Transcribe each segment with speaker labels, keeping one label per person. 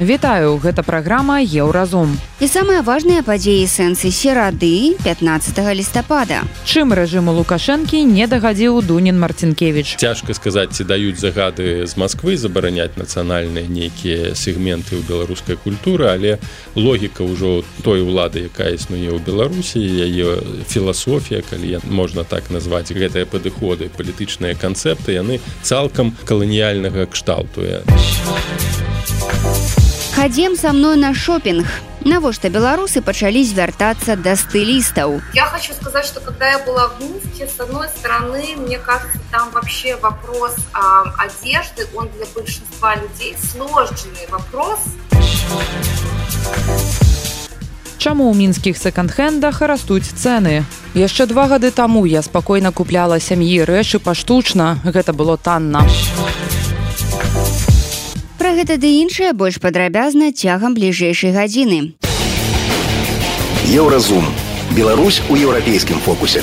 Speaker 1: Вітаю, гэта праграма Еўразум.
Speaker 2: І самыя важныя падзеі сэнсы серады 15 лістапада.
Speaker 1: Чым рэжыму Лукашэнкі не дагадзіў Дунін Марцінкевич.
Speaker 3: Цяжка сказаць, ці даюць загады з Масквы забараняць нацыянальныя нейкія сегменты ў беларускай культуры, але логіка ўжо той улады, якая існуе ў Беларусі, яе філасофія, калі можна так назваць гэтыя падыходы, палітычныя канцэпты, яны цалкам каланіяльнага кшталтуе.
Speaker 2: Хадзем са мной на шопінг. Навошта беларусы пачалі звяртацца да стылістаў.
Speaker 4: Я хочу сказать, что когда я была в Минске, с одной стороны, мне кажется, там вообще вопрос а, одежды, он для большинства людей сложный вопрос.
Speaker 1: Чаму ў мінскіх секонд-хендах растуць цэны? Яшчэ два гады таму я спакойна купляла сям'і рэчы паштучна, гэта было танна.
Speaker 2: Пра гэта ды іншае больш падрабязна цягам бліжэйшай гадзіны.
Speaker 5: Еўразум. Беларусь у еўрапейскім фокусе.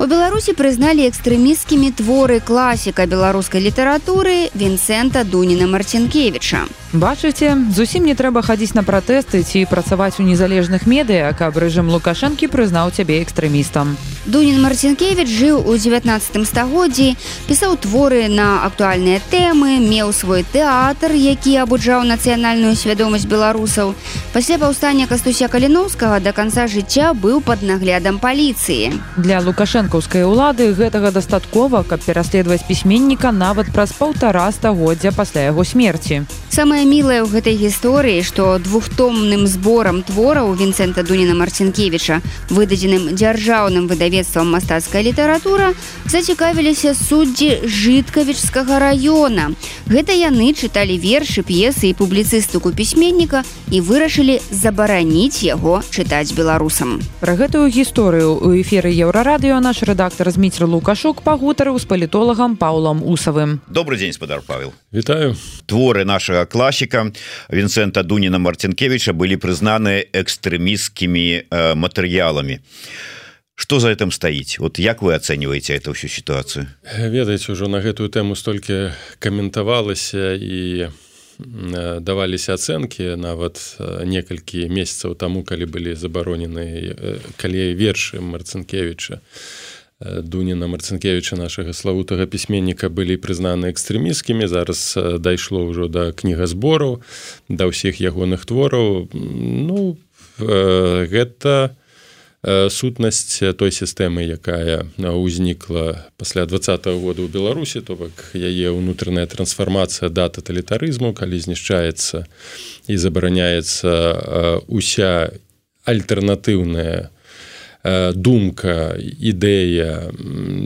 Speaker 2: У Беларусі прызналі экстрэмісцкімі творы класіка беларускай літаратуры Вінцэнта Дуніна Марцінкевіча.
Speaker 1: Бачыце, зусім не трэба хадзіць на пратэсты ці працаваць у незалежных медыа, каб рэжым Лукашэнкі прызнаў цябе экстрэмістам.
Speaker 2: Дунін Марцінкевич жыў у 19 стагоддзі, пісаў творы на актуальныя тэмы, меў свой тэатр, які абуджаў нацыянальную свядомасць беларусаў. Пасля паўстання кастуся каліноўскага да канца жыцця быў пад наглядам паліцыі.
Speaker 1: Для лукашэнкаўскай улады гэтага дастаткова, каб пераследаваць пісьменніка нават праз паўтара стагоддзя пасля яго смерці.
Speaker 2: Самае мілае ў гэтай гісторыі, што двухтомным зборам твораў Вінцэнта Дуніна Марцінкевіча, выдадзеным дзяржаўным выдавецтвам мастацкая літаратура, зацікавіліся суддзі жыткавічскага раёна. Гэта яны чыталі вершы, п'есы і публіцыстыку пісьменніка і вырашылі забараніць яго чытаць беларусам.
Speaker 1: Пра гэтую гісторыю ў эфіры еўрарадыё наш рэдактар зміцер Лукашук пагутарыў з палітолагам Паўлам Усавым.
Speaker 6: Добрый день, спадар Павел.
Speaker 3: Вітаю.
Speaker 6: Творы нашага класіка Вінцэнта Дуніна Марцінкевіча былі прызнаны экстрэмісцкімі э, матэрыяламі. Что за этим стаіць вот як вы оцениваете эту всю ситуацию?
Speaker 3: Ведаеце ўжо на гэтую тэму столькі каментавалася і даваліся ацэнкі нават некалькі месяцаў таму калі былі забаронены калі вершы марцынкевича дуніна марцынкевича нашага славутага пісьменніка былі прызнаны экстрэміскімі зараз дайшло ўжо да кнігазбораў да ўсіх ягоных твораў. Ну гэта сутнасць той сістэмы якая ўзнікла пасля двадцатого года ў беларусі. То бок яе ўнутраная трансфармацыя да тоталітарызму калі знішчаецца і забараняецца уся альтэрнатыўная думка ідэя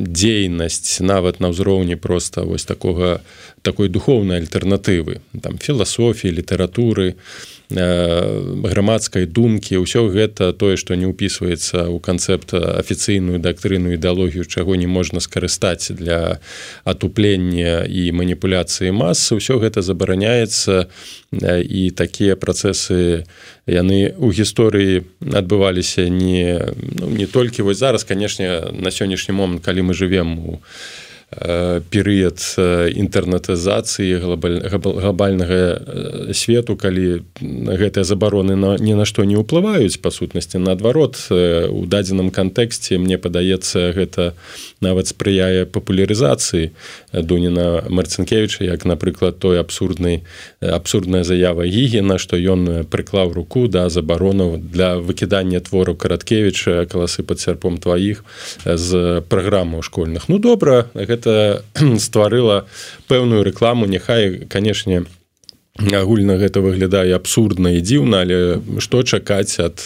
Speaker 3: дзейнасць нават на ўзроўні просто вось такога такой духовнай альтэрнатывы там філасофіі літаратуры. на грамадскай думкі ўсё гэта тое што не ўпісваецца ў канцэпт афіцыйную дактрыну ідэалогію чаго не можна скарыстаць для атуплення і маніпуляцыі масы ўсё гэта забараняецца і такія працэсы яны ў гісторыі адбываліся не ну, не толькі вось зараз канешне на сённяшні момант калі мы жывем у перыяд інтэрнетызацыі глобальнага свету калі гэтыя забароны на ні на што не ўплываюць па сутнасці наадварот у дадзеным кантэксце мне падаецца гэта нават спрыяе папулярызацыі дуніна марцінкевича як напрыклад той абсурднай абсурдная заява гігена што ён прыклаў руку да забаронаў для выкідання твору караткевича каласы пад сярпом тваіх з праграмаў школьных. Ну добра гэта гэта стварыла пэўную рэкламу няхай канешне агульна гэта выглядае абсурдна і дзіўна але што чакаць ад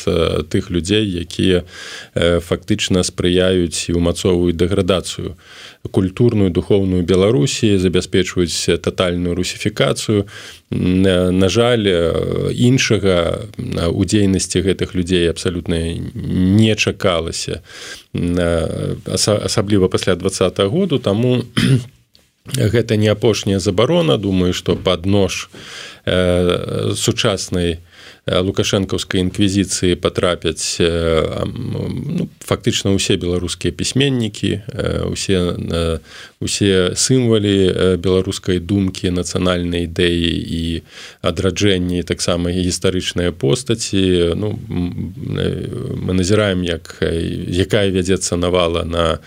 Speaker 3: тых людзей якія фактычна спрыяюць і ўмацоўваюць дэградацыю? Культурную духовную беларусі забяспечваюць тотальную русіфікацыю. На жаль іншага у дзейнасці гэтых людзей абсалютна не чакалася. Асабліва пасля два году таму гэта не апошняя забарона. Думаю что под нож э, сучаснай лукашэнкаўскай інквізіцыі патрапяць ну, фактычна ўсе беларускія пісьменнікі усе усе сімвалі беларускай думкі нацыянальнай ідэі і адраджэнні таксама гістарычныя постаці. Ну мы назіраем як якая вядзецца навала на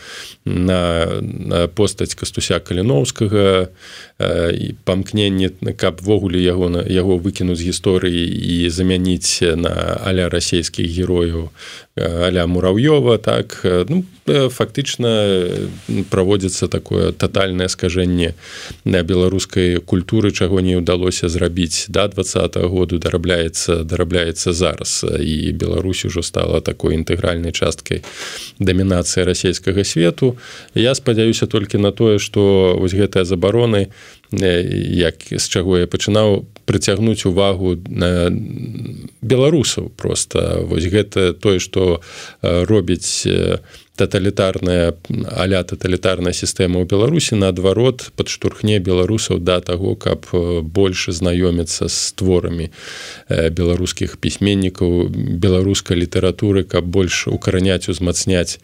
Speaker 3: на, на постаць кастуся каліноўскага і памкненне каб ввогуле яго на яго выкінуць гісторыі і замяніць на аля расійскіх герояў аля мурав'ёва так ну, фактычна праводзіцца такое тотальнае скажэнне на беларускай культуры чаго не ўдалося зрабіць да два -го году дарабляецца дарабляецца зараз. І Беларусь ужо стала такой інтэгральнай часткай дамінацыі расійскага свету. Я спадзяюся толькі на тое што вось гэтыя забароны як з чаго я пачынаў прыцягнуць увагу на беларусаў просто вось гэта тое што робіць таталітарная аля таталітарная сістэма ў беларусі наадварот падштурхне беларусаў да таго каб больш знаёміцца з творамі беларускіх пісьменнікаў беларускай літаратуры каб больш укараняць узмацняць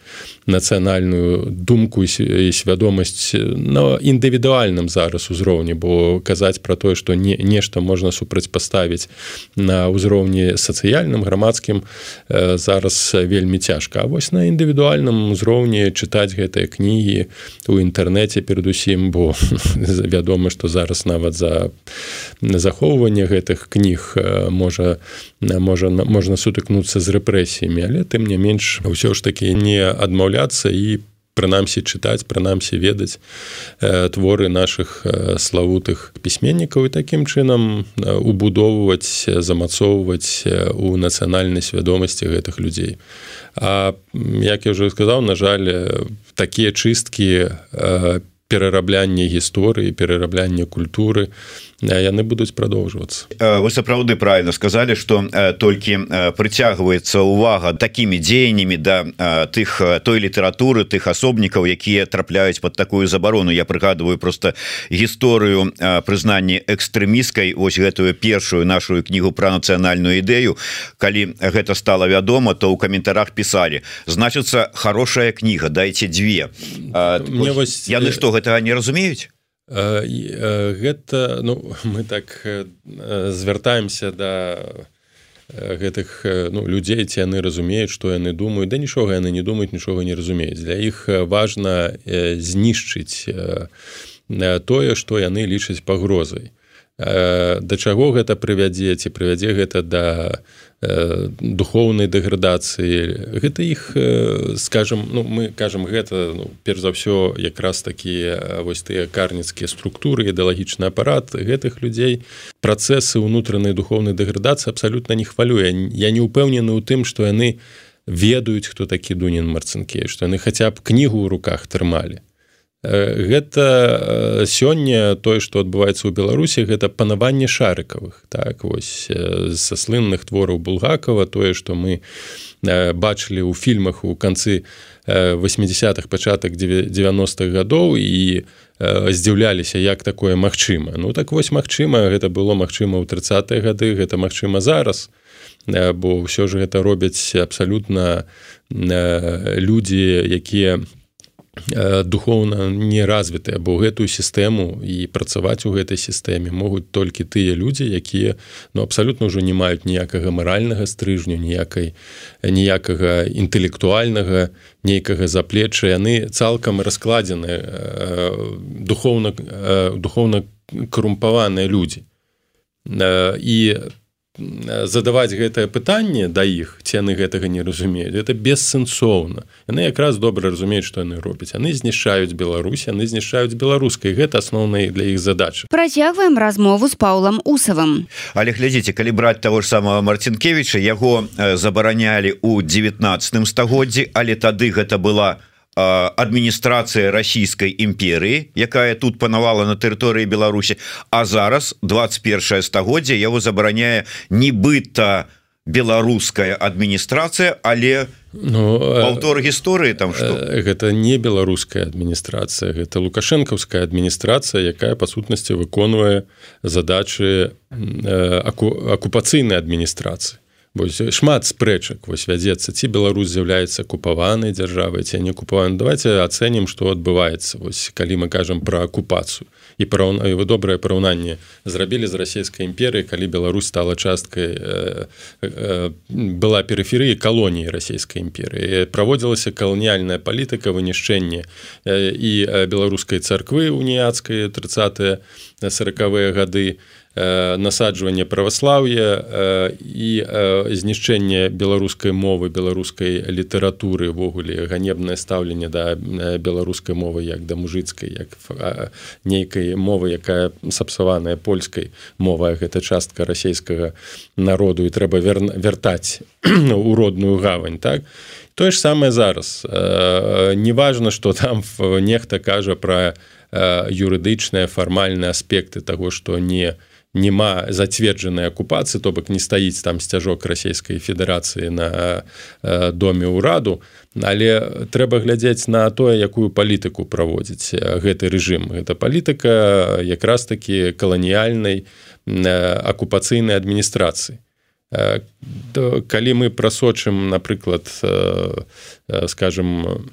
Speaker 3: нацыянальную думку і свядомасць на індывідуальным зараз узроўні бо казаць пра тое што не нешта можна супрацьпаставіць на ўзроўні сацыяльным грамадскім зараз вельмі цяжка. А вось на індывідуальным узроўні чытаць гэтыя кнігі у інтэрнэце перадусім бо вядома што зараз нават за захоўванне гэтых кніг можа можа можна сутыкнуцца з рэпрэсіямі але тым не менш ўсё ж такі не адмаўляцца і по прынамсі чытаць прынамсі ведаць э, творы наших э, славутых пісьменнікаў і такім чынам э, убудоўваць замацоўваць у нацыянальнай свядомасці гэтых людзей. А як я уже сказаў на жаль такія чысткі перарабляння гісторыі перарабляння культуры яны будуць продолжвацца
Speaker 6: вы сапраўды правильно сказали что толькі прыцягваецца увага такими дзеяннями да тых той літаратуры тых асобнікаў якія трапляюць под такую забарону. Я прыгадываю просто гісторыю прызнанні экстрэміскай ось гэтую першую нашу кнігу про нацыянальную ідэю. Калі гэта стало вядома то ў каментарах писали значится хорошая кніга дайте две вось... яны что гэтага не разумеюць
Speaker 3: гэта ну мы так звяртаемся до да гэтых ну, людзей ці яны разумеюць што яны думаюць. Да нічога яны не думаюць нічога не разумеюць. Для іх важна знішчыць тое што яны лічаць пагрозай да чаго гэта прывядзе ці прывядзе гэта да духоўнай дэградацыі. Гэта іх скажем ну мы кажам гэта ну, перш за ўсё якраз такія вось тыя карніцкія структуры ідэалагічны апарат гэтых людзей. Працэсы ўнутранай духоўнай дэградацыі абсалютна не хвалюе. Я не ўпэўнены ў тым што яны ведаюць хто такі дунін марцынкі што яны хаця б кнігу ў руках трымалі гэта сёння тое што адбываецца ў беларусі гэта панаванне шарыкавых. Так вось са слынных твораў булгакова тое што мы бачылі ў фільмах у канцы 80-х пачатак 90-х гадоў і здзіўляліся як такое магчыма. Ну так вось магчыма гэта было магчыма ў 30 гады гэта магчыма зараз бо ўсё ж гэта робяць абсалютна людзі якія духоўна не развітыя бо гэтую сістэму і працаваць у гэтай сістэме могуць толькі тыя людзі якія ну абсалютна ўжо не маюць ніякага маральнага стрыжню ніякай ніякага інтэлектуальнага нейкага заплечча. Яны цалкам раскладзены духоўна духоўна карумпаваныя людзі. І задаваць гэтае пытанне да іх ці яны гэтага не разумеюць это бессэнсоўна. Яны якраз добра разумеюць што яны робяць. Яны знішчаюць Беларусь яны знішчаюць беларускай. Гэта асноўныя для іх задачы
Speaker 2: працягваем размову з паулам усавым.
Speaker 6: Але глядзіце калі браць того ж самого марцінкевича яго забаранялі у 19 стагоддзі але тады гэта была у адміністрацыя расійскай імперыі якая тут панавала на тэрыторыі Беларусі. А зараз 21 стагоддзя яго забараняе нібыта беларуская адміністрацыя але
Speaker 3: Ну,
Speaker 6: паўтор гісторыі там что
Speaker 3: гэта не беларуская адміністрацыя гэта лукашэнкаўская адміністрацыя якая па сутнасці выконвае задачы акупацыйнай адміністрацыі Вось шмат спрэчак вось вядзецца. Ці Беларусь з'яўляецца акупаванай дзяржавай ці не акупаваны. Давайте ацэнім што адбываецца вось калі мы кажам пра акупацыю. І параўна вы добрае параўнанне зрабілі з расійскай імперыі калі Беларусь стала часткай э, э, была перыферыі калоніі расійскай імперыі. Праводзілася каланіяльная палітыка вынішчэння э, і беларускай царквы уніяцкай 30 сороквыя гады насаджванне праваслаўя і знішчэнне беларускай мовы беларускай літаратуры ввогуле ганебнае стаўленне да беларускай мовы як да мужыцкай як нейкай мовы якая сапсаваная польскай мова гэта частка расійскага народу і трэба вяртаць у родную гавань так? Тое ж самае зараз. Неважна что там нехта кажа пра юрыдычныя фармальныя аспекты таго што не не няма зацверджанай акупацыі то бок не стаіць там сцяжок расійскай федэрацыі на э, доме ўраду але трэба глядзець на тое якую палітыку праводзіць гэты рэжым. Гэта палітыка якраз такі каланіяльнай акупацыйнай адміністрацыі. Калі мы прасочым напрыклад скажем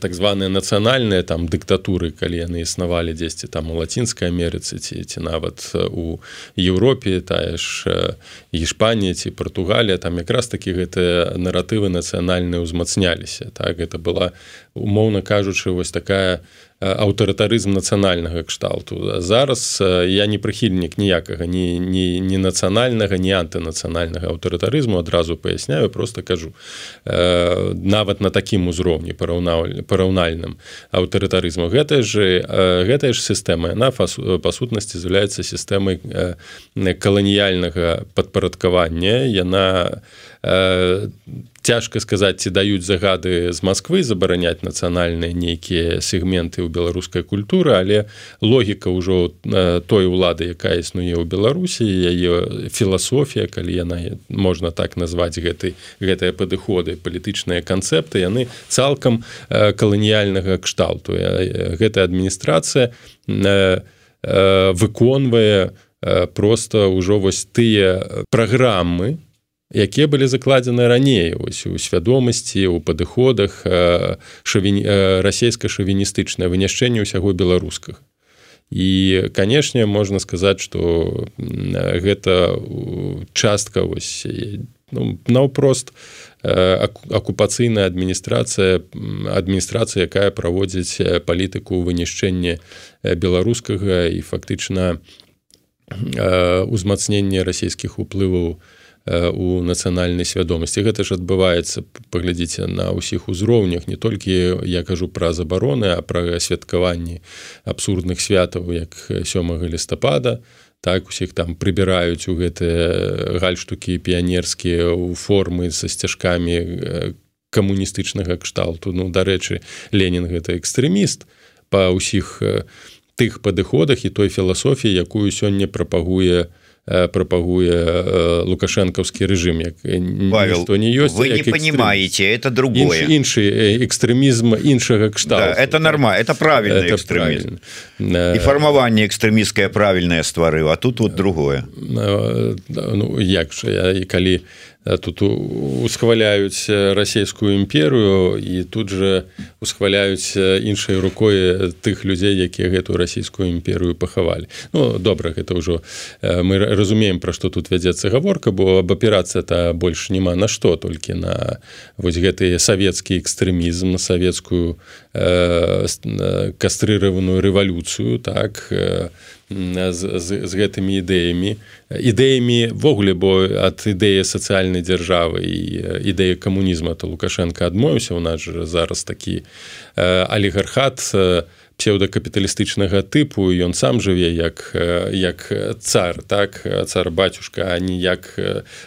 Speaker 3: так званыя нацыянальныя там дыктатуры калі яны існавалі дзесьці там у лацінскай Амерыцы ці ці нават у Еўропе тая ж Іспанія ці Португалія там якраз такі гэтыя наратывы нацыянальныя ўзмацняліся так гэта была умоўна кажучы вось такая аўтарытарызм нацыянальнага кшталту. Зараз я не прыхільнік ніякага ні не не нацыянальнага не антынацыянальнага аўтарытарызму адразу паясняю просто кажу. Нават на такім узроўні параўнаў параўнальным аўтарытарызму. Гэтая же гэтая ж сістэма яна па сутнасці з'яўляецца сістэмай каланіяльнага падпарадкавання. Яна цяжка сказаць ці даюць загады з Масквы забараняць нацыянальныя нейкія сегменты ў беларускай культуры але логіка ўжо той улады якая існуе ў беларусі яе філасофія калі яна можна так назваць гэтай гэтыя падыходы палітычныя канцэпты яны цалкам каланіяльнага кшталту. Гэтая адміністрацыя выконвае просто ўжо вось тыя праграмы якія былі закладзены раней ось у свядомасці у падыходах шаві... расійска-шавіністычнае выняшчэнне ўсяго беларусках і канешне можна сказаць что гэта частка вось ну, наўпрост акупацыйная адміністрацыя адміністрацыя якая праводзіць палітыку вынішчэння беларускага і фактычна узмацнення расійскіх уплываў у у нацыянальнай свядомасці. Гэта ж адбываецца паглядзіце на ўсіх узроўнях не толькі я кажу пра забароны а пра святкаванні абсурдных святаў як сёмага лістапада так усіх там прыбіраюць у гэтыя гальштукі піянерскія ў формы са сцяжкамі камуністычнага кшталту. Ну дарэчы ленін гэта экстрэміст па ўсіх тых падыходах і той філасофіі якую сёння прапагуе у прапагуе лукашэнкаўскі рэжым як
Speaker 6: Павел, то не ёсць вы не понимаете это другое.
Speaker 3: Іншы экстрэмізм іншага кшталта
Speaker 6: да, это норма это правильно это правильно. І фармаванне экстрэміскае правільнае стварыў а тут вот другое.
Speaker 3: Ну як жа я і калі тут усхваляюць расійскую імперыю і тут же усхваляюць іншай рукой тых людзей якія гэтую расійскую імперыю пахавалі. Ну добра гэта ўжо мы разумеем пра што тут вядзецца гаворка бо аб аперацыя это больш няма на што толькі на вось гэты савецкі экстрэмізм савецкую э, кастрыраваную рэвалюцыю так на э, з, з, з гэтымі ідэямі. Ідэямі-ввогуле бо ад ідэі сацыяльнай дзяржавы і ідэі камунізма то лукашенко адмовіўся. У нас жа зараз такі алігархат псеўдакапіталістычнага тыпу. Ён сам жыве як як цар так? Цар бацюшка а ніяк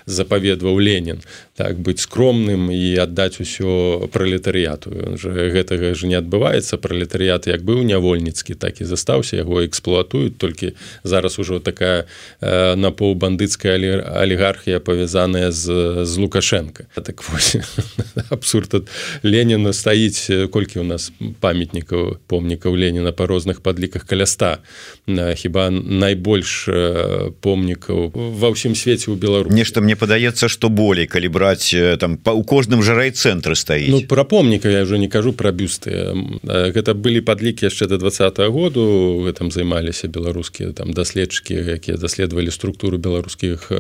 Speaker 3: запаведваў ленін так быць скромным і аддаць усё пралетарыяту. Гэтага ж не адбываецца. Пралетарыят як быў нявольніцкі так і застаўся. Яго эксплуатуюць. Толькі зараз ужо такая э, напоўбандыцкая алігархія павязаная з з лукашенко так абсурд леніна стаіць. Колькі у нас памятнікаў помнікаў леніна па розных падліках каля ста. Хіба найбольш помнікаў ва ўсім свеце ў белару
Speaker 6: нешта мне падаецца что болей калі браць браць там па у кожным жа райцэнтры стаіць
Speaker 3: ну, пра помніка я ўжо не кажу пра бюсты. Гэта былі падлікі яшчэ до два -го году гэтым займаліся беларускія там даследчыкі якія даследавалі структуру беларускіх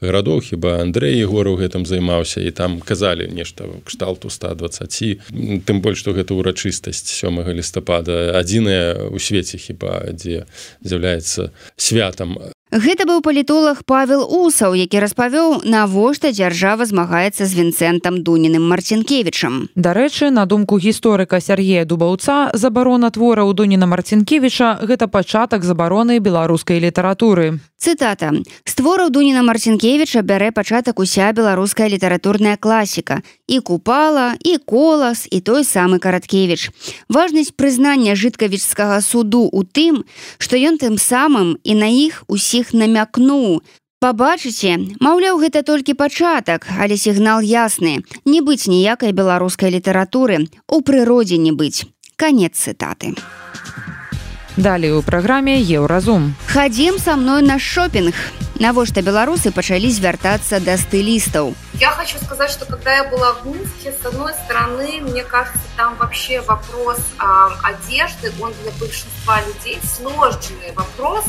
Speaker 3: гарадоў хіба Андрей егору гэтым займаўся і там казалі нешта кшталту 120 тым больш што гэта ўрачыстасць сёмага лістапада адзіная у свеце хіба дзе з'яўляецца святам
Speaker 2: Гэта быў палітолог Павел Усаў, які распавёў, навошта дзяржава змагаецца з вінцэнтам Дунінным Марцінкевічам.
Speaker 1: Дарэчы, на думку гісторыка Сергея Дубаўца, забарона твора ў Дуніна Марцінкевіча гэта пачатак забароны беларускай літаратуры.
Speaker 2: Цытата: З твораў Дуніна Марцінкевіча бярэ пачатак уся беларуская літаратурная класіка і купала і колас і той самы караткевич. Важнасць прызнання жыткавічскага суду ў тым, што ён тым самым і на іх усе ўсіх намякнуў. Пабачыце, маўляў, гэта толькі пачатак, але сігнал ясны, не быць ніякай беларускай літаратуры, у прыродзе не быць. Канец цытаты.
Speaker 1: Далей у праграме еўразум.
Speaker 2: Хадзім са мной на шопінг. Навошта беларусы пачалі звяртацца да стылістаў.
Speaker 4: Я хочу сказать, что когда я была в Минске, с одной стороны, мне кажется, там вообще вопрос а, одежды, он для большинства людей сложный вопрос,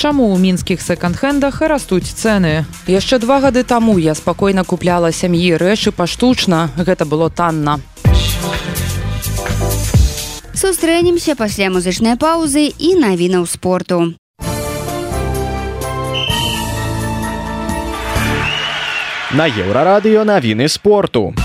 Speaker 1: Чаму ў мінскіх секонд-хендах растуць цэны? Яшчэ два гады таму я спакойна купляла сям'і рэчы паштучна, гэта было танна.
Speaker 2: Сустрэнемся пасля музычнай паўзы і навінаў спорту.
Speaker 7: На еўрарадыё навіны спорту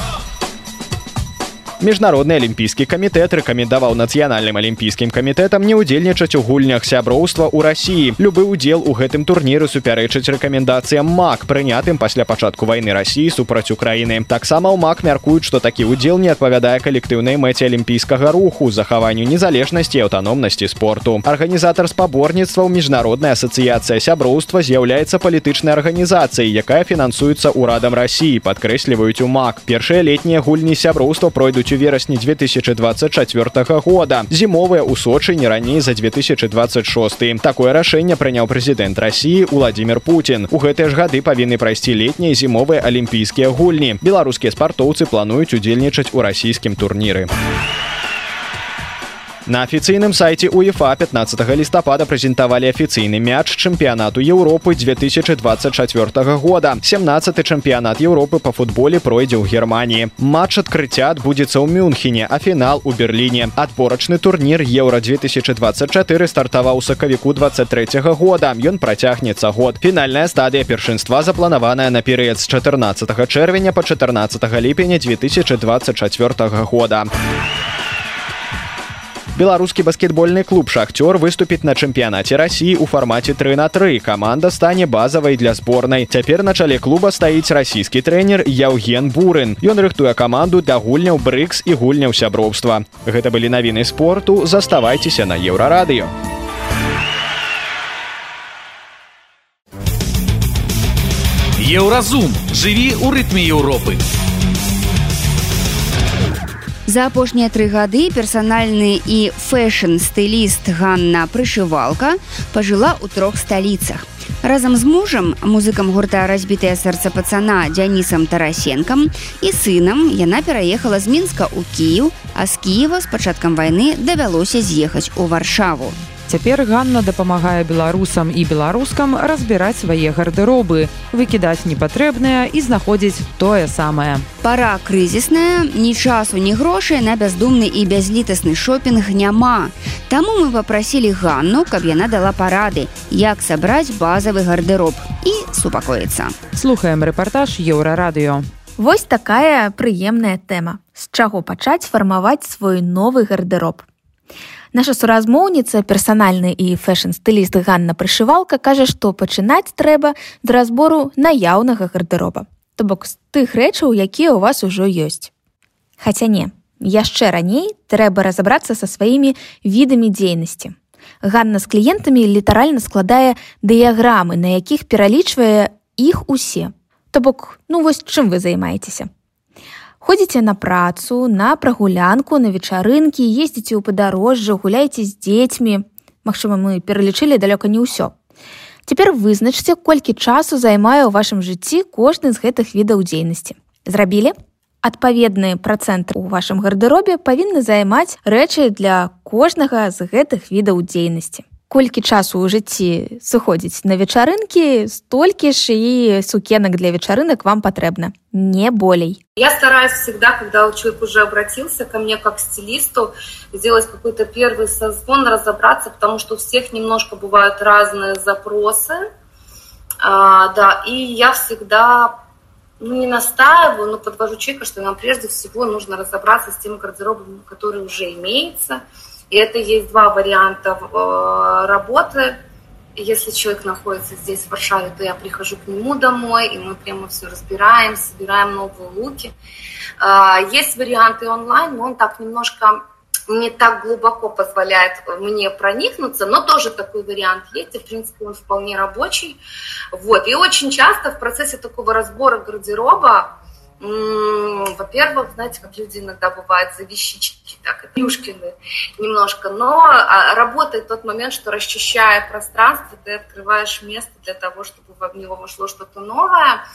Speaker 7: міжнародны алімпійскі камітэт рэкамендаваў нацыянальным алімпійскім камітэтам не ўдзельнічаць у гульнях сяброўства ў рассіі любы ўдзел у гэтым турніры супярэчыць рэкамендацыям мак прынятым пасля пачатку вайны рассіі супраць украіны. Таксама ў мак мяркуюць што такі ўдзел не адпавядае калектыўнай мэце алімпійскага руху захаванню незалежнасці аўтаномнасці спорту. Арганізатар спаборніцтваў міжнародная асацыяцыя сяброўства з'яўляецца палітычнай арганізацыяй якая фінансуецца ўрадам рассіі падкрэсліваюць у мак. Першыя летнія гульні сяброўства пройдуць верасні 2024 года. Зімовыя ў сочы не раней за 2026 такое рашэнне прыняў прэзідэнт россии владимир путин у гэтыя ж гады павінны прайсці летнія зімовыя алімпійскія гульні. Беларускія спартоўцы плануюць удзельнічаць у расійскім турніры. а На афіцыйным сайце УЕФА 15 лістапада прэзентавалі афіцыйны мяч чэмпіянату Еўропы 2024 года. 17 чэмпіянат Еўропы па футболе пройдзе ў Геррманіі. Матч адкрыцця адбудзецца ў Мюнхене, а фінал у Берліне. Адборачны турнір еўра 2024 стартаваў сакавіку 23 года. Ён працягнецца год. Фінальная стадыя першынства запланаваная на перыяд з 14 чэрвеня па 14 ліпеня 2024 года беларускі баскетбольны клуб шахцёр выступіць на чэмпіянаце рассіі ў фармаце 3 на 3 каманда стане базавай для зборнай цяпер на чале клуба стаіць расійскі трэнер яўген бурын ён рыхтуе каманду для гульняў брыкс і гульняў сяброўства гэта былі навіны спорту. Заставайцеся на еўрарадыё.
Speaker 8: Еўразум. Жыві ў рытме еўропы. у
Speaker 2: За апошнія тры гады персанальны і фэшн-стыліст Ганна прышывалка пажыла ў трох сталіцах. Разам з мужам, музыкам гурта разбітае сэрца пацана Дзянісам Тарасенкам і сынам яна пераехала з мінска ў Кіў, а з Кіева з пачаткам вайны давялося з'ехаць у варшаву.
Speaker 1: Цяпер Ганна дапамагае беларусам і беларускам разбіраць свае гардэробы, выкідаць непатрэбнае і знаходзіць тое самае.
Speaker 2: Пара крызісная, ні часу, ні грошай на бяздумны і бязлітасны шопінг няма. Таму мы папрасілі Ганну, каб яна дала парады, як сабраць базавы гарderоб і супакоіцца.
Speaker 1: Слухаем рэпартаж еўрарадыё.
Speaker 9: Вось такая прыемная тэма. З чаго пачаць фармаваць свой новы гарderоб. Наша суразмоўніца персанальны і фэшн-стыліст Ганна прышывалка кажа, што пачынаць трэба з разбору наяўнага гардероба. То бок з тых рэчаў, якія ў вас ужо ёсць. Хаця не, яшчэ раней трэба разабрацца са сваімі відамі дзейнасці. Ганна з кліентамі літаральна складае дыяграмы, на якіх пералічвае іх усе. То бок ну вось чым вы займаецеся. Ходзіце на працу, на прагулянку, на вечарынкі, ездзіце ў падарожжа, гуляйце з дзецьмі. Магчыма, мы пералічылі далёка не ўсё. Цяпер вызначце, колькі часу займае ў вашым жыцці кожны з гэтых відаў дзейнасці. Зрабілі? Адпаведныя працэнты ў вашым гардэробе павінны займаць рэчы для кожнага з гэтых відаў дзейнасці колькі часу ў жыцці сыходзіць на вечарынкі столькі ж і сукенак для вечарынак вам патрэбна не болей
Speaker 4: я стараюсь всегда когда человек уже обратился ко мне как стилисту сделать какой-то первый созвон разобраться потому что у всех немножко бывают разные запросы а, да и я всегда ну, не настаиваю но подвожу человека что нам прежде всего нужно разобраться с тем гардеробом который уже имеется и это есть два варианта э, работы. Если человек находится здесь, в Варшаве, то я прихожу к нему домой, и мы прямо все разбираем, собираем новые луки. А, есть варианты онлайн, но он так немножко не так глубоко позволяет мне проникнуться, но тоже такой вариант есть, и, в принципе, он вполне рабочий. Вот. И очень часто в процессе такого разбора гардероба во-первых, знаете, как люди иногда бывают за вещички, так, и плюшкины немножко, но а, работает тот момент, что расчищая пространство, ты открываешь место для того, чтобы в него вошло что-то новое.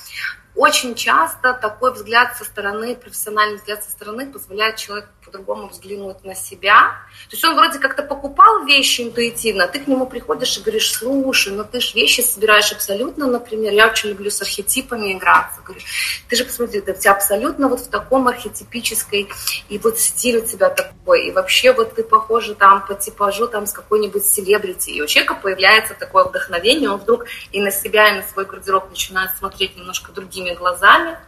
Speaker 4: Очень часто такой взгляд со стороны, профессиональный взгляд со стороны позволяет человеку по-другому взглянуть на себя. То есть он вроде как-то покупал вещи интуитивно, ты к нему приходишь и говоришь, слушай, ну ты же вещи собираешь абсолютно, например, я очень люблю с архетипами играться. Говорю, ты же посмотри, ты тебя абсолютно вот в таком архетипической, и вот стиль у тебя такой, и вообще вот ты похожа там по типажу там с какой-нибудь селебрити, и у человека появляется такое вдохновение, он вдруг и на себя, и на свой гардероб начинает смотреть немножко другими глазами.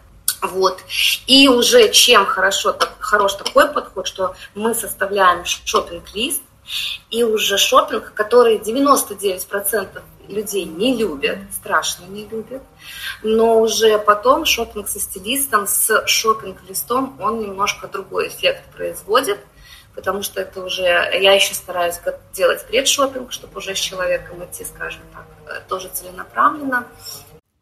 Speaker 4: Вот. И уже чем хорошо, так, хорош такой подход, что мы составляем шопинг-лист, и уже шопинг, который 99% людей не любят, страшно не любят, но уже потом шопинг со стилистом, с шопинг-листом, он немножко другой эффект производит, потому что это уже, я еще стараюсь делать предшопинг, чтобы уже с человеком идти, скажем так, э, тоже целенаправленно.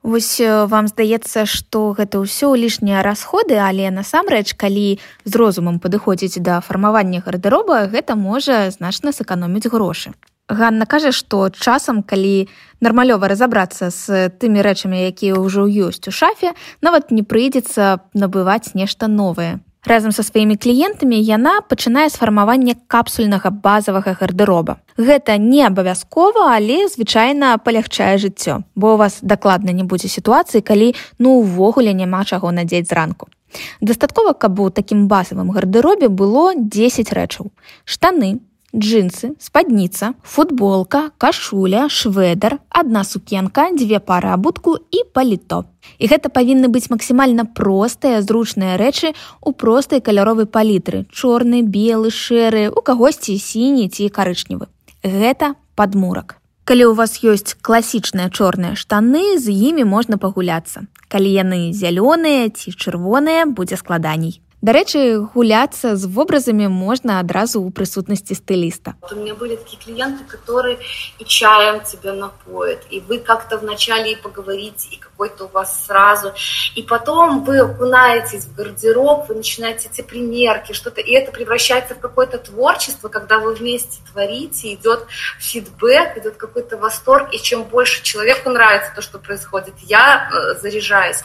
Speaker 9: Вось вам здаецца, што гэта ўсё лішнія расходы, але насамрэч, калі з розумам падыходзіць да фармавання гардэроба, гэта можа значна сэканоміць грошы. Ганна кажа, што часам, калі нармалёва разабрацца з тымі рэчамі, якія ўжо ёсць у шафе, нават не прыйдзецца набываць нешта новае. Разам са сваімі кліентамі яна пачынае з фармавання капсульнага базавага гардэроба. Гэта не абавязкова, але звычайна палягчае жыццё, бо у вас дакладна не будзе сітуацыі, калі ну увогуле няма чаго надзець зранку. Дастаткова, каб у такім базавым гардэробе было 10 рэчаў: штаны, джинсы, спадніца, футболка, кашуля, шведар, адна сукенка, дзве пары абутку і паліто. І гэта павінны быць максімальна простыя, зручныя рэчы ў простай каляровай палітры, чорны, белы, шэры, у кагосьці сіні ці карычневы. Гэта падмурак. Калі ў вас ёсць класічныя чорныя штаны, з імі можна пагуляцца. Калі яны зялёныя ці чырвоныя, будзе складаней. Дарэчы, гуляцца з вобразамі можна адразу ў прысутнасці стыліста.
Speaker 4: У меня были такие клиенты, которые и чаем тебя напоят, и вы как-то вначале и поговорите, и какой-то у вас сразу. И потом вы окунаетесь в гардероб, вы начинаете эти примерки, что-то, и это превращается в какое-то творчество, когда вы вместе творите, идет фидбэк, идет какой-то восторг, и чем больше человеку нравится то, что происходит, я э, заряжаюсь.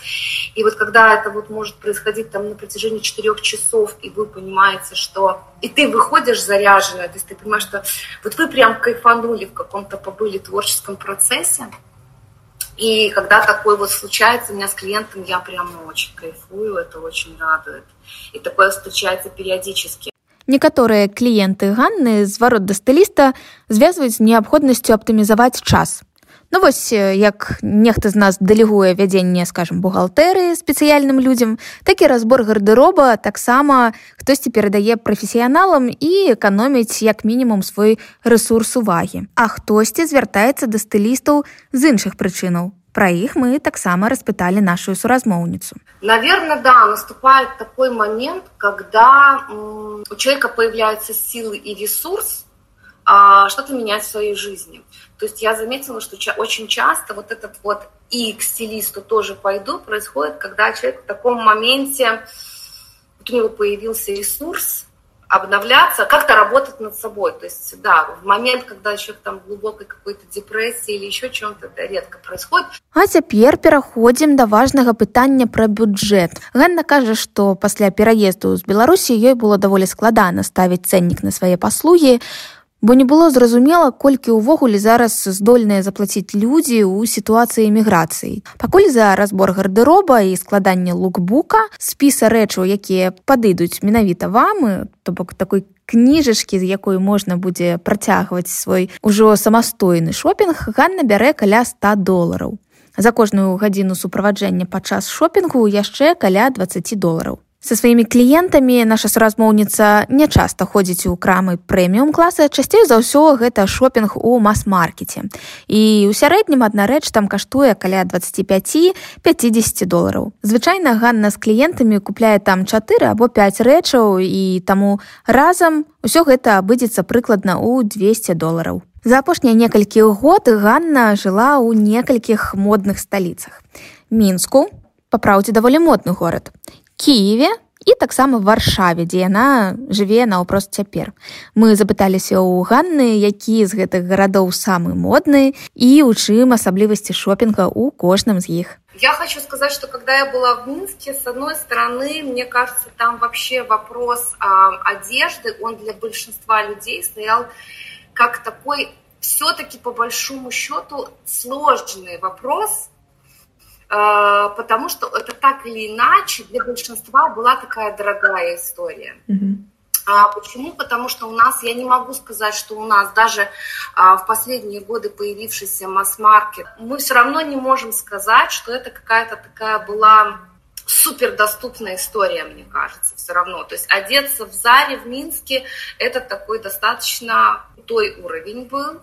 Speaker 4: И вот когда это вот может происходить там на протяжении 4 четырех часов, и вы понимаете, что... И ты выходишь заряженная, то есть ты понимаешь, что вот вы прям кайфанули в каком-то побыли творческом процессе, и когда такое вот случается у меня с клиентом, я прям очень кайфую, это очень радует. И такое встречается периодически.
Speaker 9: Некаторыя кліенты Ганны зварот да стыліста звязваюць з неабходнасцю аптымізаваць час. Ну вось як нехта з нас дэлегуе вядзенне скажем бухгалтэрыі спецыяльным людзям такі разбор гардэроба таксама хтосьці перадае прафесіяналам і эканоміць як мінімум свой рэсурс увагі а хтосьці звяртаецца да стылістаў з іншых прычынаў Про іх мы таксама распыталі нашу суразмоўніцу.
Speaker 4: Наверное, да, наступает такой момент, когда у человека появляются силы и ресурс а, что-то менять в своей жизни. То есть я заметила, что очень часто вот этот вот и к стилисту тоже пойду происходит, когда человек в таком моменте, вот у него появился ресурс, обновляться, как-то работать над собой. То есть, да, в момент, когда человек там в глубокой какой-то депрессии или еще чем-то, это редко происходит.
Speaker 9: А цяпер пераходзім да важнага пытання пра бюджэт. Ганна кажа, што пасля пераезду з Беларусі ёй было даволі складана ставіць цэннік на свае паслугі, Бо не было зразумела колькі ўвогуле зараз здольныя заплаціць людзі ў сітуацыі эміграцыі. Пакуль за разбор гардэроба і складанне лукбука спіса рэчаў якія падыдуць менавіта вам то бок такой кніжачкі з якой можна будзе працягваць свой ужо самастойны шопінг ганна бярэ каля 100 долараў. За кожную гадзіну суправаджэння падчас шопінгу яшчэ каля 20 долараў Са сваімі кліентамі наша суразмоўніца не часта ходзіць у крамы прэміум класа, часцей за ўсё гэта шопінг у мас-маркеце. І ў сярэднім адна рэч там каштуе каля 25-50 долараў. Звычайна Ганна з кліентамі купляе там 4 або 5 рэчаў і таму разам усё гэта абыдзецца прыкладна ў 200 долараў. За апошнія некалькі год Ганна жыла ў некалькіх модных сталіцах. Мінску, праўдзе даволі модны горад кіеве і таксама варшаве дзе яна жыве наўпрост цяпер мы запыталіся ў ганны які з гэтых гарадоў самы модны і у чым асаблівасці шопінга у кожным з іх.
Speaker 4: Я хочу сказать, что когда я была в Минске, с одной стороны, мне кажется, там вообще вопрос а, одежды, он для большинства людей стоял как такой все-таки по большому счету сложный вопрос, Э, потому что это так или иначе для большинства была такая дорогая история. Mm-hmm. А почему? Потому что у нас, я не могу сказать, что у нас даже а, в последние годы появившийся масс-маркет, мы все равно не можем сказать, что это какая-то такая была супер доступная история, мне кажется, все равно. То есть одеться в Заре в Минске, это такой достаточно той уровень был.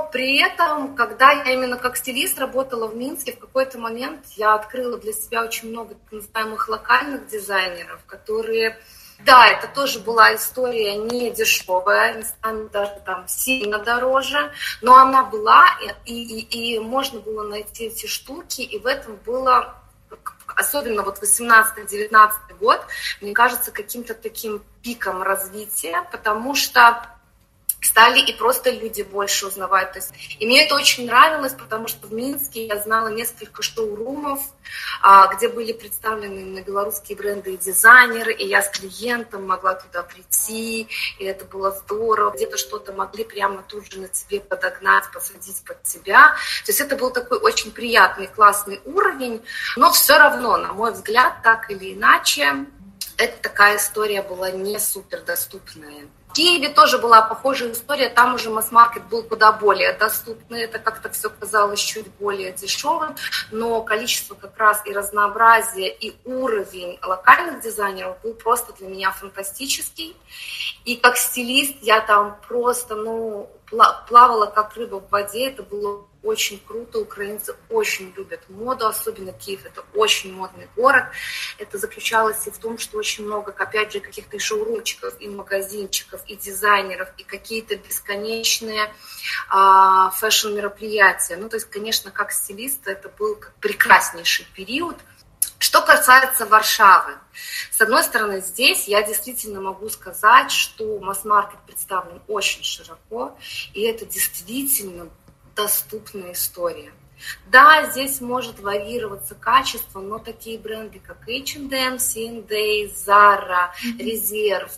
Speaker 4: При этом, когда я именно как стилист работала в Минске, в какой-то момент я открыла для себя очень много так называемых локальных дизайнеров, которые да, это тоже была история не дешевая, местами даже там сильно дороже, но она была, и, и, и можно было найти эти штуки, и в этом было, особенно вот 18-19 год, мне кажется, каким-то таким пиком развития, потому что стали и просто люди больше узнавать. То есть, и мне это очень нравилось, потому что в Минске я знала несколько шоурумов, а, где были представлены на белорусские бренды и дизайнеры, и я с клиентом могла туда прийти, и это было здорово. Где-то что-то могли прямо тут же на тебе подогнать, посадить под тебя. То есть это был такой очень приятный, классный уровень, но все равно, на мой взгляд, так или иначе, это такая история была не супер доступная. В Киеве тоже была похожая история, там уже масс-маркет был куда более доступный, это как-то все казалось чуть более дешевым, но количество как раз и разнообразие, и уровень локальных дизайнеров был просто для меня фантастический. И как стилист я там просто, ну, плавала как рыба в воде, это было очень круто, украинцы очень любят моду, особенно Киев, это очень модный город. Это заключалось и в том, что очень много, опять же, каких-то шоурумчиков, и магазинчиков, и дизайнеров, и какие-то бесконечные а, фэшн-мероприятия. Ну, то есть, конечно, как стилиста это был прекраснейший период. Что касается Варшавы, с одной стороны, здесь я действительно могу сказать, что масс-маркет представлен очень широко, и это действительно доступная история. Да, здесь может варьироваться качество, но такие бренды, как H&M, C&A, Zara, Reserve,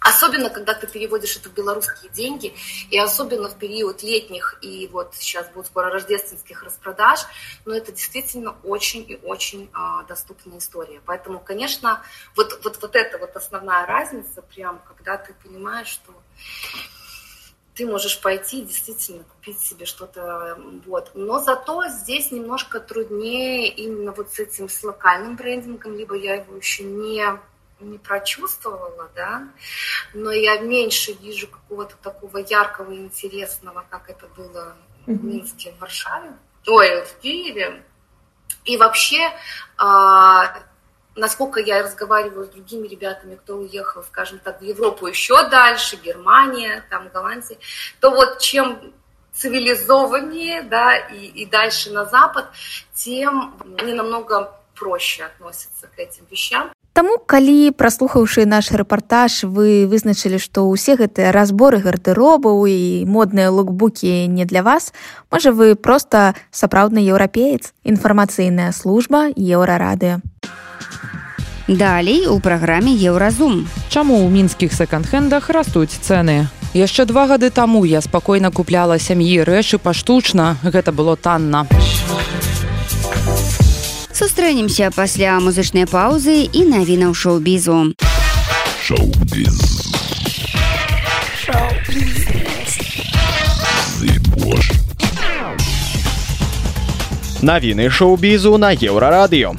Speaker 4: Особенно, когда ты переводишь это в белорусские деньги, и особенно в период летних и вот сейчас будет скоро рождественских распродаж, но это действительно очень и очень а, доступная история. Поэтому, конечно, вот, вот, вот это вот основная разница, прям, когда ты понимаешь, что ты можешь пойти действительно купить себе что-то. Вот. Но зато здесь немножко труднее именно вот с этим с локальным брендингом, либо я его еще не не прочувствовала, да, но я меньше вижу какого-то такого яркого и интересного, как это было в Минске, в Варшаве, ой, в Киеве. И вообще, а, насколько я разговариваю с другими ребятами, кто уехал, скажем так, в Европу еще дальше, Германия, там, Голландия, то вот чем цивилизованнее, да, и, и дальше на Запад, тем они намного проще относятся к этим вещам.
Speaker 9: Таму калі праслухаўшы наш рэпартаж вы вызначылі што ўсе гэтыя разборы гардэробаў і модныя лукбукі не для вас можа вы проста сапраўдны еўрапеец інфармацыйная служба еўрарадыо
Speaker 2: Далей у праграме еўразум
Speaker 1: Чаму ў мінскіх секонд-хендах растуць цэны? Яшчэ два гады таму я спакойна купляла сям'і рэчы паштучна. Гэта было танна
Speaker 2: сустрэнемся пасля музычнай паўзы і навінаў шоу-бізу
Speaker 7: навіны шоу-бізу на еўрарадыё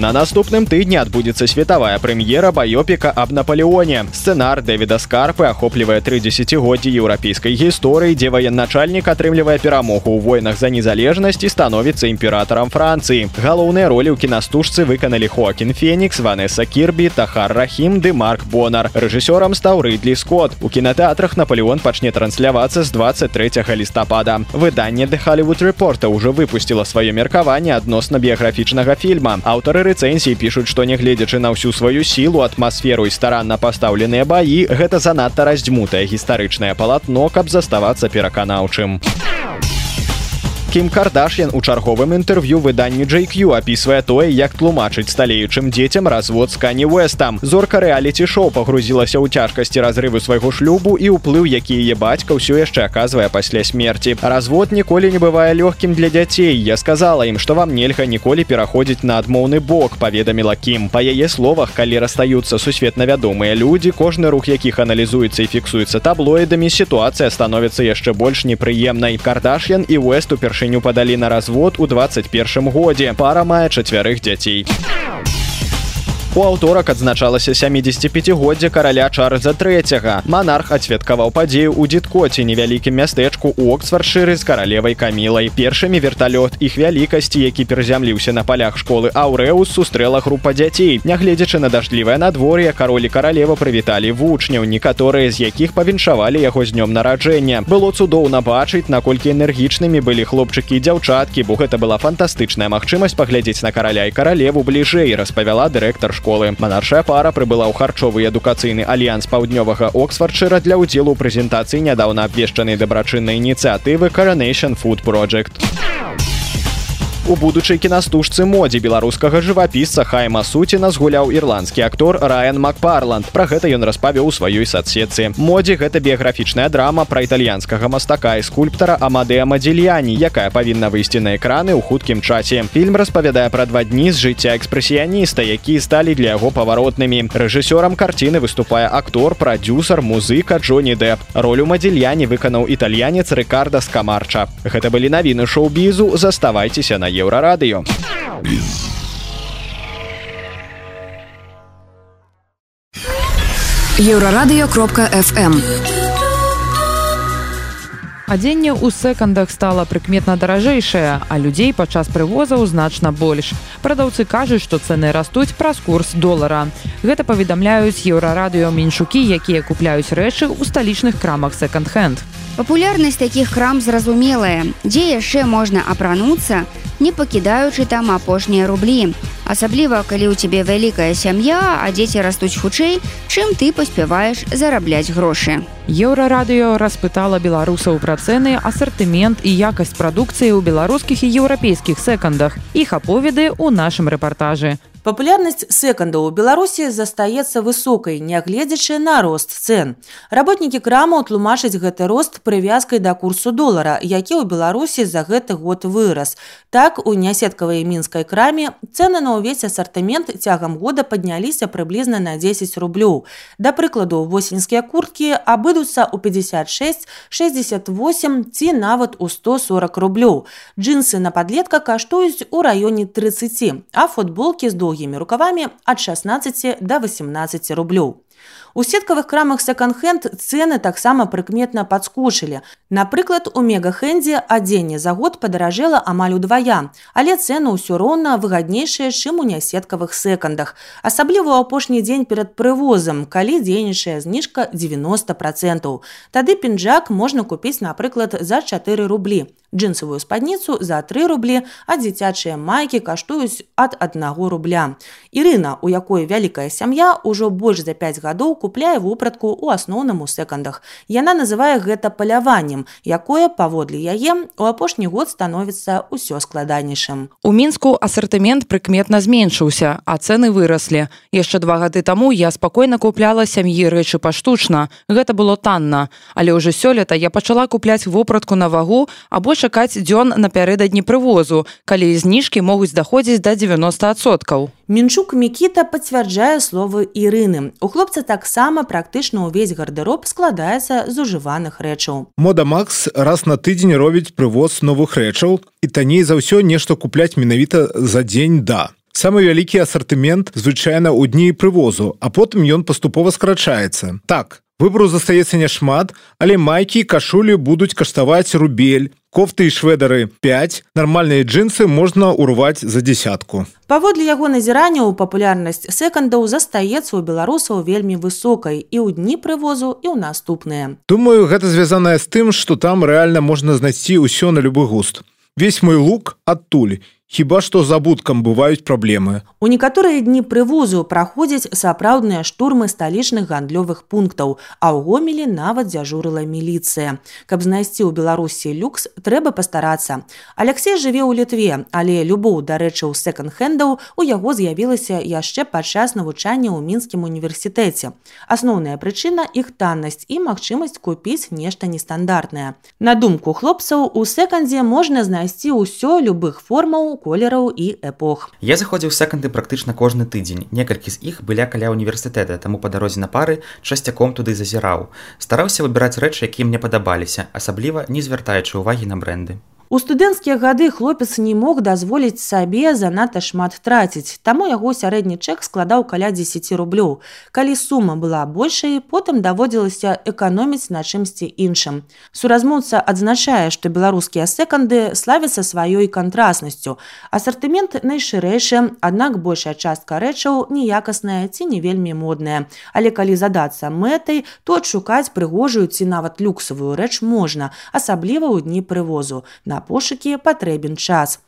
Speaker 7: На наступным тыдні адбудзецца светавая прэм'ера баёпіка аб наполеоне. Сцэнар дэвіда скарпы ахоплівае тры дзесяцігоддзі еўрапейскай гісторыі дзе ваенначальнік атрымлівае перамогу ў войнах за незалежнасць і становіцца імператарам францыі. Галоўныя ролі ў кінастужцы выканалі хоакін фенікс ванесса кірбі тахар рахім ды марк бонар. Рэжысёрам стаў рыдлі скотт. У кінатэатрах наполеон пачне транслявацца з 23 лістапада. Выданне the hollywood рэпорта ўжо выпусціла сваё меркаванне адносна біяграфічнага фільма. Аўтары рэцэнзіі пішуць што нягледзячы на ўсю сваю сілу атмасферу і старанна пастаўленыя баі гэта занадта раздзьмутае гістарычнае палатно каб заставацца пераканаўчым Кім кардашьян у чарговым інтэрв'ю выданню JQ апісвае тое як тлумачыць сталеючым дзецям развод з кані вестам зорка рэаліці шоу пагрузілася ў цяжкасці разрыву свайго шлюбу і ўплыў які яе бацька ўсё яшчэ аказвае пасля смерти развод ніколі не бывае лёгкім для дзяцей. Я сказала ім што вам нельга ніколі пераходзіць на адмоўны бок паведаміла кім. Па яе словах калі расстаюцца сусветна вядомыя людзі кожны рух якіх аналізуецца і фіксуецца таблоідамі сітуацыя становіцца яшчэ больш непрыемнай. Кардашьян і уэст уперш упершыню падалі на развод у 21 годзе. Пара мае чацвярых дзяцей У аўторак адзначалася 75годдзя караля чарльза трэцяга. Манарх адсвяткаваў падзею ў дзіткоце невялікім мястэчку у оксфордшыры з каралевай камілай. Першымі верталёт іх вялікасці які перазямліўся на палях школы аўрэус сустрэла група дзяцей. Нягледзячы на дажджлівае надвор'е каролі каралева прывіталі вучняў некаторыя з якіх павіншавалі яго з днём нараджэння. Было цудоўна бачыць наколькі энергічнымі былі хлопчыкі і дзяўчаткі бо гэта была фантастычная магчымасць паглядзець на караля і каралеву бліжэй распавяла дырэктар школы. Манаршая пара прыбыла ў харчовы адукацыйны альянс паўднёвага оксфордшыра для ўдзелу прэзентацыі нядаўна абвешчанай дабрачыннай ініцыятывы коронation food project У будучай кінастужцы модзе беларускага жывапісца хайма суціна згуляў ірландскі актор райан макпарланд. Пра гэта ён распавёў у сваёй садсетцы. Модзе гэта біяграфічная драма пра італьянскага мастака і скульптара амадея мадзельяні якая павінна выйсці на экраны ў хуткім часе. Фільм распавядае пра два дні з жыцця экспрэсіяніста якія сталі для яго паваротнымі. Рэжысёрам карціны выступае актор прадюсар музыка джоні дэп ролю мадзельяні выканаў італьянец рыкарда скамарча гэта былі навіны шоу-бізу. Заставайцеся на еўрарадыё.
Speaker 10: Еўрарадыё кропка FM.
Speaker 1: Адзенне ў секандах стала прыкметна даражэйшае, а людзей падчас прывозаў значна больш. Прадаўцы кажуць, што цэны растуць праз курс долара. Гэта паведамляюць еўрарадыё меншукі, якія купляюць рэчы ў сталічных крамах секонд-хенд.
Speaker 2: Папулярнасць такіх крам зразумелая, дзе яшчэ можна апрануцца, не пакідаючы там апошнія рублі. Асабліва, калі ў цябе вялікая сям'я, а дзеці растуць хутчэй, чым ты паспяваеш зарабляць грошы.
Speaker 1: Еўрарадыё распытала беларусаў пра цэны, асартымент і якасць прадукцыі ў беларускіх і еўрапейскіх секандах. Іх аповеды ў нашым рэпартажы.
Speaker 11: Папулярнасць сэкандаў у Беларусі застаецца высокай, нягледзячы на рост цэн. Работнікі крамаў тлумачаць гэты рост прывязкай да курсу долара, які ў Беларусі за гэты год вырас. Так у нясеткавай мінскай краме цэны на ўвесь асартымент цягам года падняліся прыблізна на 10 рублёў. Да прыкладу, восеньскія курткі абыдуцца ў 56, 68 ці нават у 140 рублёў. Джинсы на падлетка каштуюць у раёне 30, а футболкі з доўгімі рукавамі ад 16 до 18 рублёў. У сеткавых крамах секонд-хенд цены таксама прыкметна падскочылі. Напрыклад, у мегахэндзе адзенне за год падаражэла амаль удвая, але цэны ўсё роўна выгаднейшыя, чым у нясеткавых секандах. Асабліва ў апошні дзень перад прывозам, калі дзейнічае зніжка 90 процентаў. Тады пінжак можна купіць, напрыклад, за 4 рублі джинсовую спадніцу за 3 рублі, а дзіцячыя майкі каштуюць ад аднаго рубля. Ірына, у якой вялікая сям'я ўжо больш за 5 гадоў купляе вопратку ў асноўным у секандах. Яна называе гэта паляваннем, якое паводле яе у апошні год становіцца ўсё складанейшым.
Speaker 1: У мінску асартымент прыкметна зменшыўся, а цэны выраслі. Яшчэ два гады таму я спакойна купляла сям'і рэчы паштучна. Гэта было танна, але ўжо сёлета я пачала купляць вопратку на вагу або чакаць дзён напярэдадні прывозу, калі зніжкі могуць даходзіць да 90соткаў.
Speaker 11: Мінчук Мікіта пацвярджае словы Ірыны. У хлопца таксама практычна ўвесь гардэроб складаецца з ужываных рэчаў.
Speaker 12: Мода Макс раз на тыдзень робіць прывоз новых рэчаў і танней за ўсё нешта купляць менавіта за дзень да. Самы вялікі асартымент звычайна ў дні прывозу, а потым ён паступова скарачаецца. Так, выбару застаецца няшмат, але майкі кашулі будуць каштаваць рубель, кофты і шведары 5 нармальныя джинсы можна урваць за десятку
Speaker 11: паводле яго назірання ў папулярнасць секандаў застаецца у беларусаў вельмі высокай і ў дні прывозу і ў наступныя.
Speaker 12: Думаю гэта звязаная з тым что там рэальна можна знайсці ўсё на любы густ. Весь мой лук адтуль Хіба што з абуткам бываюць праблемы.
Speaker 11: У некаторыя дні прывозу праходзяць сапраўдныя штурмы сталічных гандлёвых пунктаў, а ў гомелі нават дзяжурыла міліцыя. Каб знайсці ў Беларусі люкс, трэба пастарацца. Алексей жыве ў літве, але любоў да рэчаў секонд-хендаў у яго з'явілася яшчэ падчас навучання ў мінскім універсітэце. Асноўная прычына іх таннасць і магчымасць купіць нешта нестандартнае. На думку хлопцаў у секандзе можна знайсці ўсё любых формаў, колераў і эпох.
Speaker 13: Я заходзіў секанды практычна кожны тыдзень. Некалькі з іх былі каля універсітэта, таму па дарозе на пары часцяком туды зазіраў. Стараўся выбіраць рэчы, якія мне падабаліся, асабліва не звяртаючы ўвагі на бренды.
Speaker 11: У студэнцкія гады хлопец не мог дазволіць сабе занадта шмат траціць, таму яго сярэдні чэк складаў каля 10 рублёў. Калі сума была большай, потым даводзілася эканоміць на чымсьці іншым. Суразмоўца адзначае, што беларускія секанды славяцца сваёй кантраснасцю. Асартымент найшырэйшы, аднак большая частка рэчаў неякасная ці не вельмі модная. Але калі задацца мэтай, то адшукаць прыгожую ці нават люксавую рэч можна, асабліва ў дні прывозу. На пошукі патрэбен час.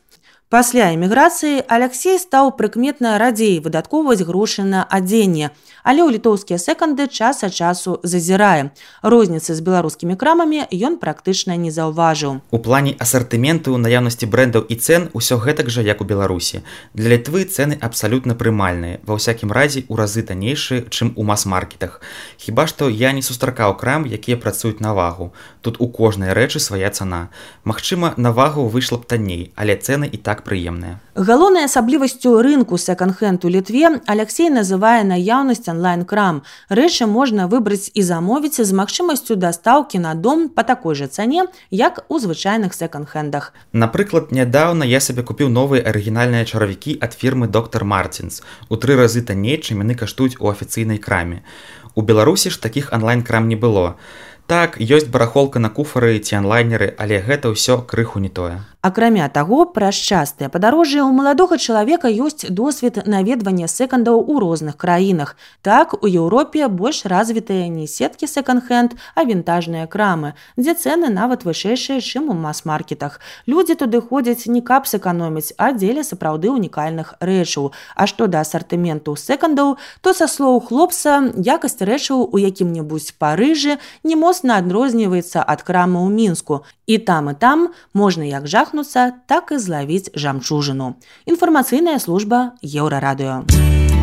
Speaker 11: Пасля эміграцыі Алексей стаў прыкметна радзей выдаткоўваць грошы на адзенне, але ў літоўскія секанды час ад часу зазірае. Розніцы з беларускімі крамамі ён практычна не заўважыў.
Speaker 13: У плане асартыменту наяўнасці брэндаў і цэн усё гэтак жа як у Беларусі. Для літвы цэны абсалютна прымальныя, ва ўсякім разе ў разы таннейшы, чым у мас-маркетах. Хіба што я не сустракаў крам, якія працуюць на вагу. Тут у кожнай рэчы свая цана. Магчыма, на вагу выйшла б танней, але цэны і так прыемная.
Speaker 11: Галоўнай асаблівасцю рынку секонд-хенд у літве Алексей называе наяўнасць онлайн-крам. Рэчы можна выбраць і замовіць з магчымасцю дастаўкі на дом па такой жа цане, як у звычайных секонд-хендах.
Speaker 13: Напрыклад, нядаўна я сабе купіў новыя арыгінальныя чаравікі ад фірмы доктор Мартинс. У тры разы танней, чым яны каштуюць у афіцыйнай краме. У Беларусі ж такіх онлайн-крам не было. Так, ёсць барахолка на куфары ці онлайнеры, але гэта ўсё крыху не тое.
Speaker 11: Акрамя таго, праз частыя падарожжы ў маладога чалавека ёсць досвед наведвання секандаў у розных краінах. Так у Еўропе больш развітыя не сеткі секонд-хенд, а вінтажныя крамы, дзе цэны нават вышэйшыя, чым у мас-маркетах. Людзі туды ходзяць не кап сэканоміць, а дзеля сапраўды унікальных рэчаў. А што да асартыменту секандаў, то са слоў хлопца якасць рэчаў у якім-небудзь парыжы не можна моцна адрозніваецца ад крамы ў мінску і там і там можна як жахнуцца так і злавіць жамчужыну інфармацыйная служба еўрарадыё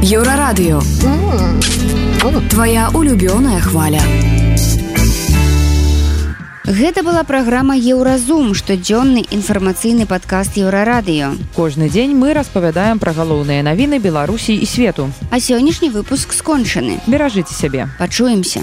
Speaker 10: еўрарадыё твоя улюбёная хваля
Speaker 2: Гэта была праграма Еўразум, штодзённы інфармацыйны падкаст еўрарадыё.
Speaker 1: Кожны дзень мы распавядаем пра галоўныя навіны Беларусі і свету.
Speaker 2: А сённяшні выпуск скончаны.
Speaker 1: Беражыце сябе.
Speaker 2: Пачуемся.